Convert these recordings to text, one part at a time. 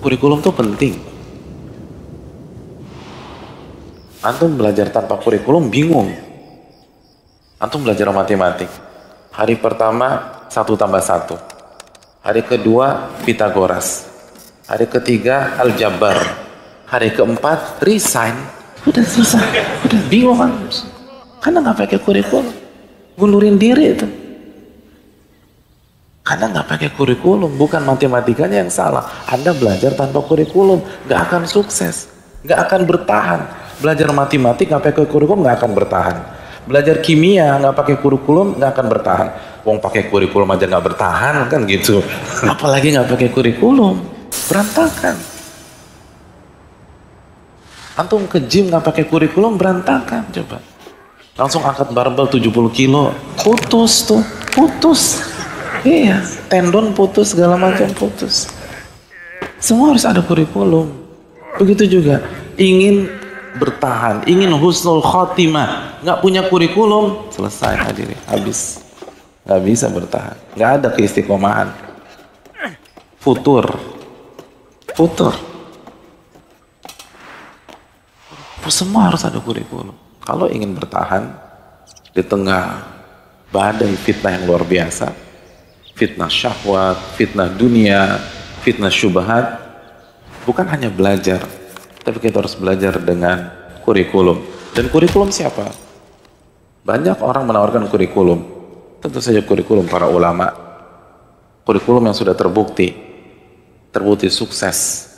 Kurikulum tuh penting. Antum belajar tanpa kurikulum bingung. Antum belajar matematik. Hari pertama satu tambah satu. Hari kedua Pitagoras. Hari ketiga Aljabar. Hari keempat resign. Udah selesai. Udah bingung kan? Karena nggak pakai kurikulum. Gundurin diri itu. Karena nggak pakai kurikulum, bukan matematikanya yang salah. Anda belajar tanpa kurikulum, nggak akan sukses, nggak akan bertahan. Belajar matematik nggak pakai kurikulum nggak akan bertahan. Belajar kimia nggak pakai kurikulum nggak akan bertahan. Wong pakai kurikulum aja nggak bertahan kan gitu. Apalagi nggak pakai kurikulum, berantakan. Antum ke gym nggak pakai kurikulum berantakan coba. Langsung angkat barbel 70 kilo, putus tuh, putus. Iya, tendon putus, segala macam putus. Semua harus ada kurikulum. Begitu juga, ingin bertahan, ingin husnul khotimah, nggak punya kurikulum, selesai hadirin, habis. Nggak bisa bertahan, nggak ada keistiqomahan. Futur, futur. Semua harus ada kurikulum. Kalau ingin bertahan di tengah badai fitnah yang luar biasa, fitnah syahwat, fitnah dunia, fitnah syubhat, bukan hanya belajar, tapi kita harus belajar dengan kurikulum. Dan kurikulum siapa? Banyak orang menawarkan kurikulum. Tentu saja kurikulum para ulama. Kurikulum yang sudah terbukti, terbukti sukses,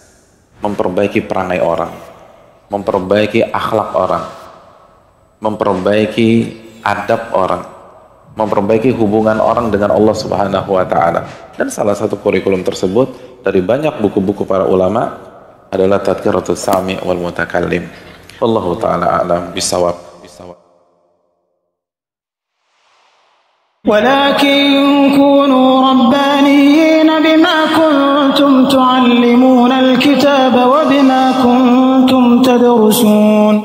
memperbaiki perangai orang, memperbaiki akhlak orang, memperbaiki adab orang, memperbaiki hubungan orang dengan Allah Subhanahu wa taala. Dan salah satu kurikulum tersebut dari banyak buku-buku para ulama adalah Tadkiratus Sami wal Mutakallim. Wallahu taala alam bisawab. ولكن كونوا ربانيين بما كنتم تعلمون الكتاب وبما كنتم تدرسون